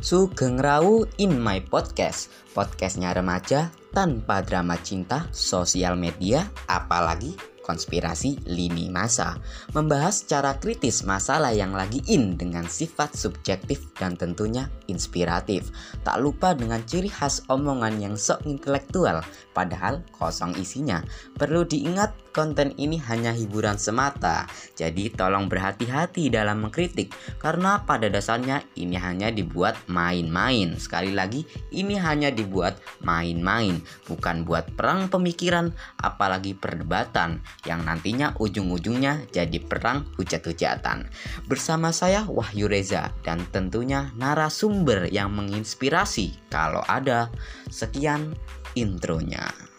Sugeng Rawu in my podcast. Podcastnya remaja tanpa drama cinta, sosial media, apalagi konspirasi lini masa Membahas secara kritis masalah yang lagi in dengan sifat subjektif dan tentunya inspiratif. Tak lupa dengan ciri khas omongan yang sok intelektual padahal kosong isinya. Perlu diingat konten ini hanya hiburan semata, jadi tolong berhati-hati dalam mengkritik karena pada dasarnya ini hanya dibuat main-main. Sekali lagi, ini hanya dibuat main-main, bukan buat perang pemikiran, apalagi perdebatan yang nantinya ujung-ujungnya jadi perang hujat-hujatan. Bersama saya Wahyu Reza dan tentunya narasumber yang menginspirasi kalau ada. Sekian intronya.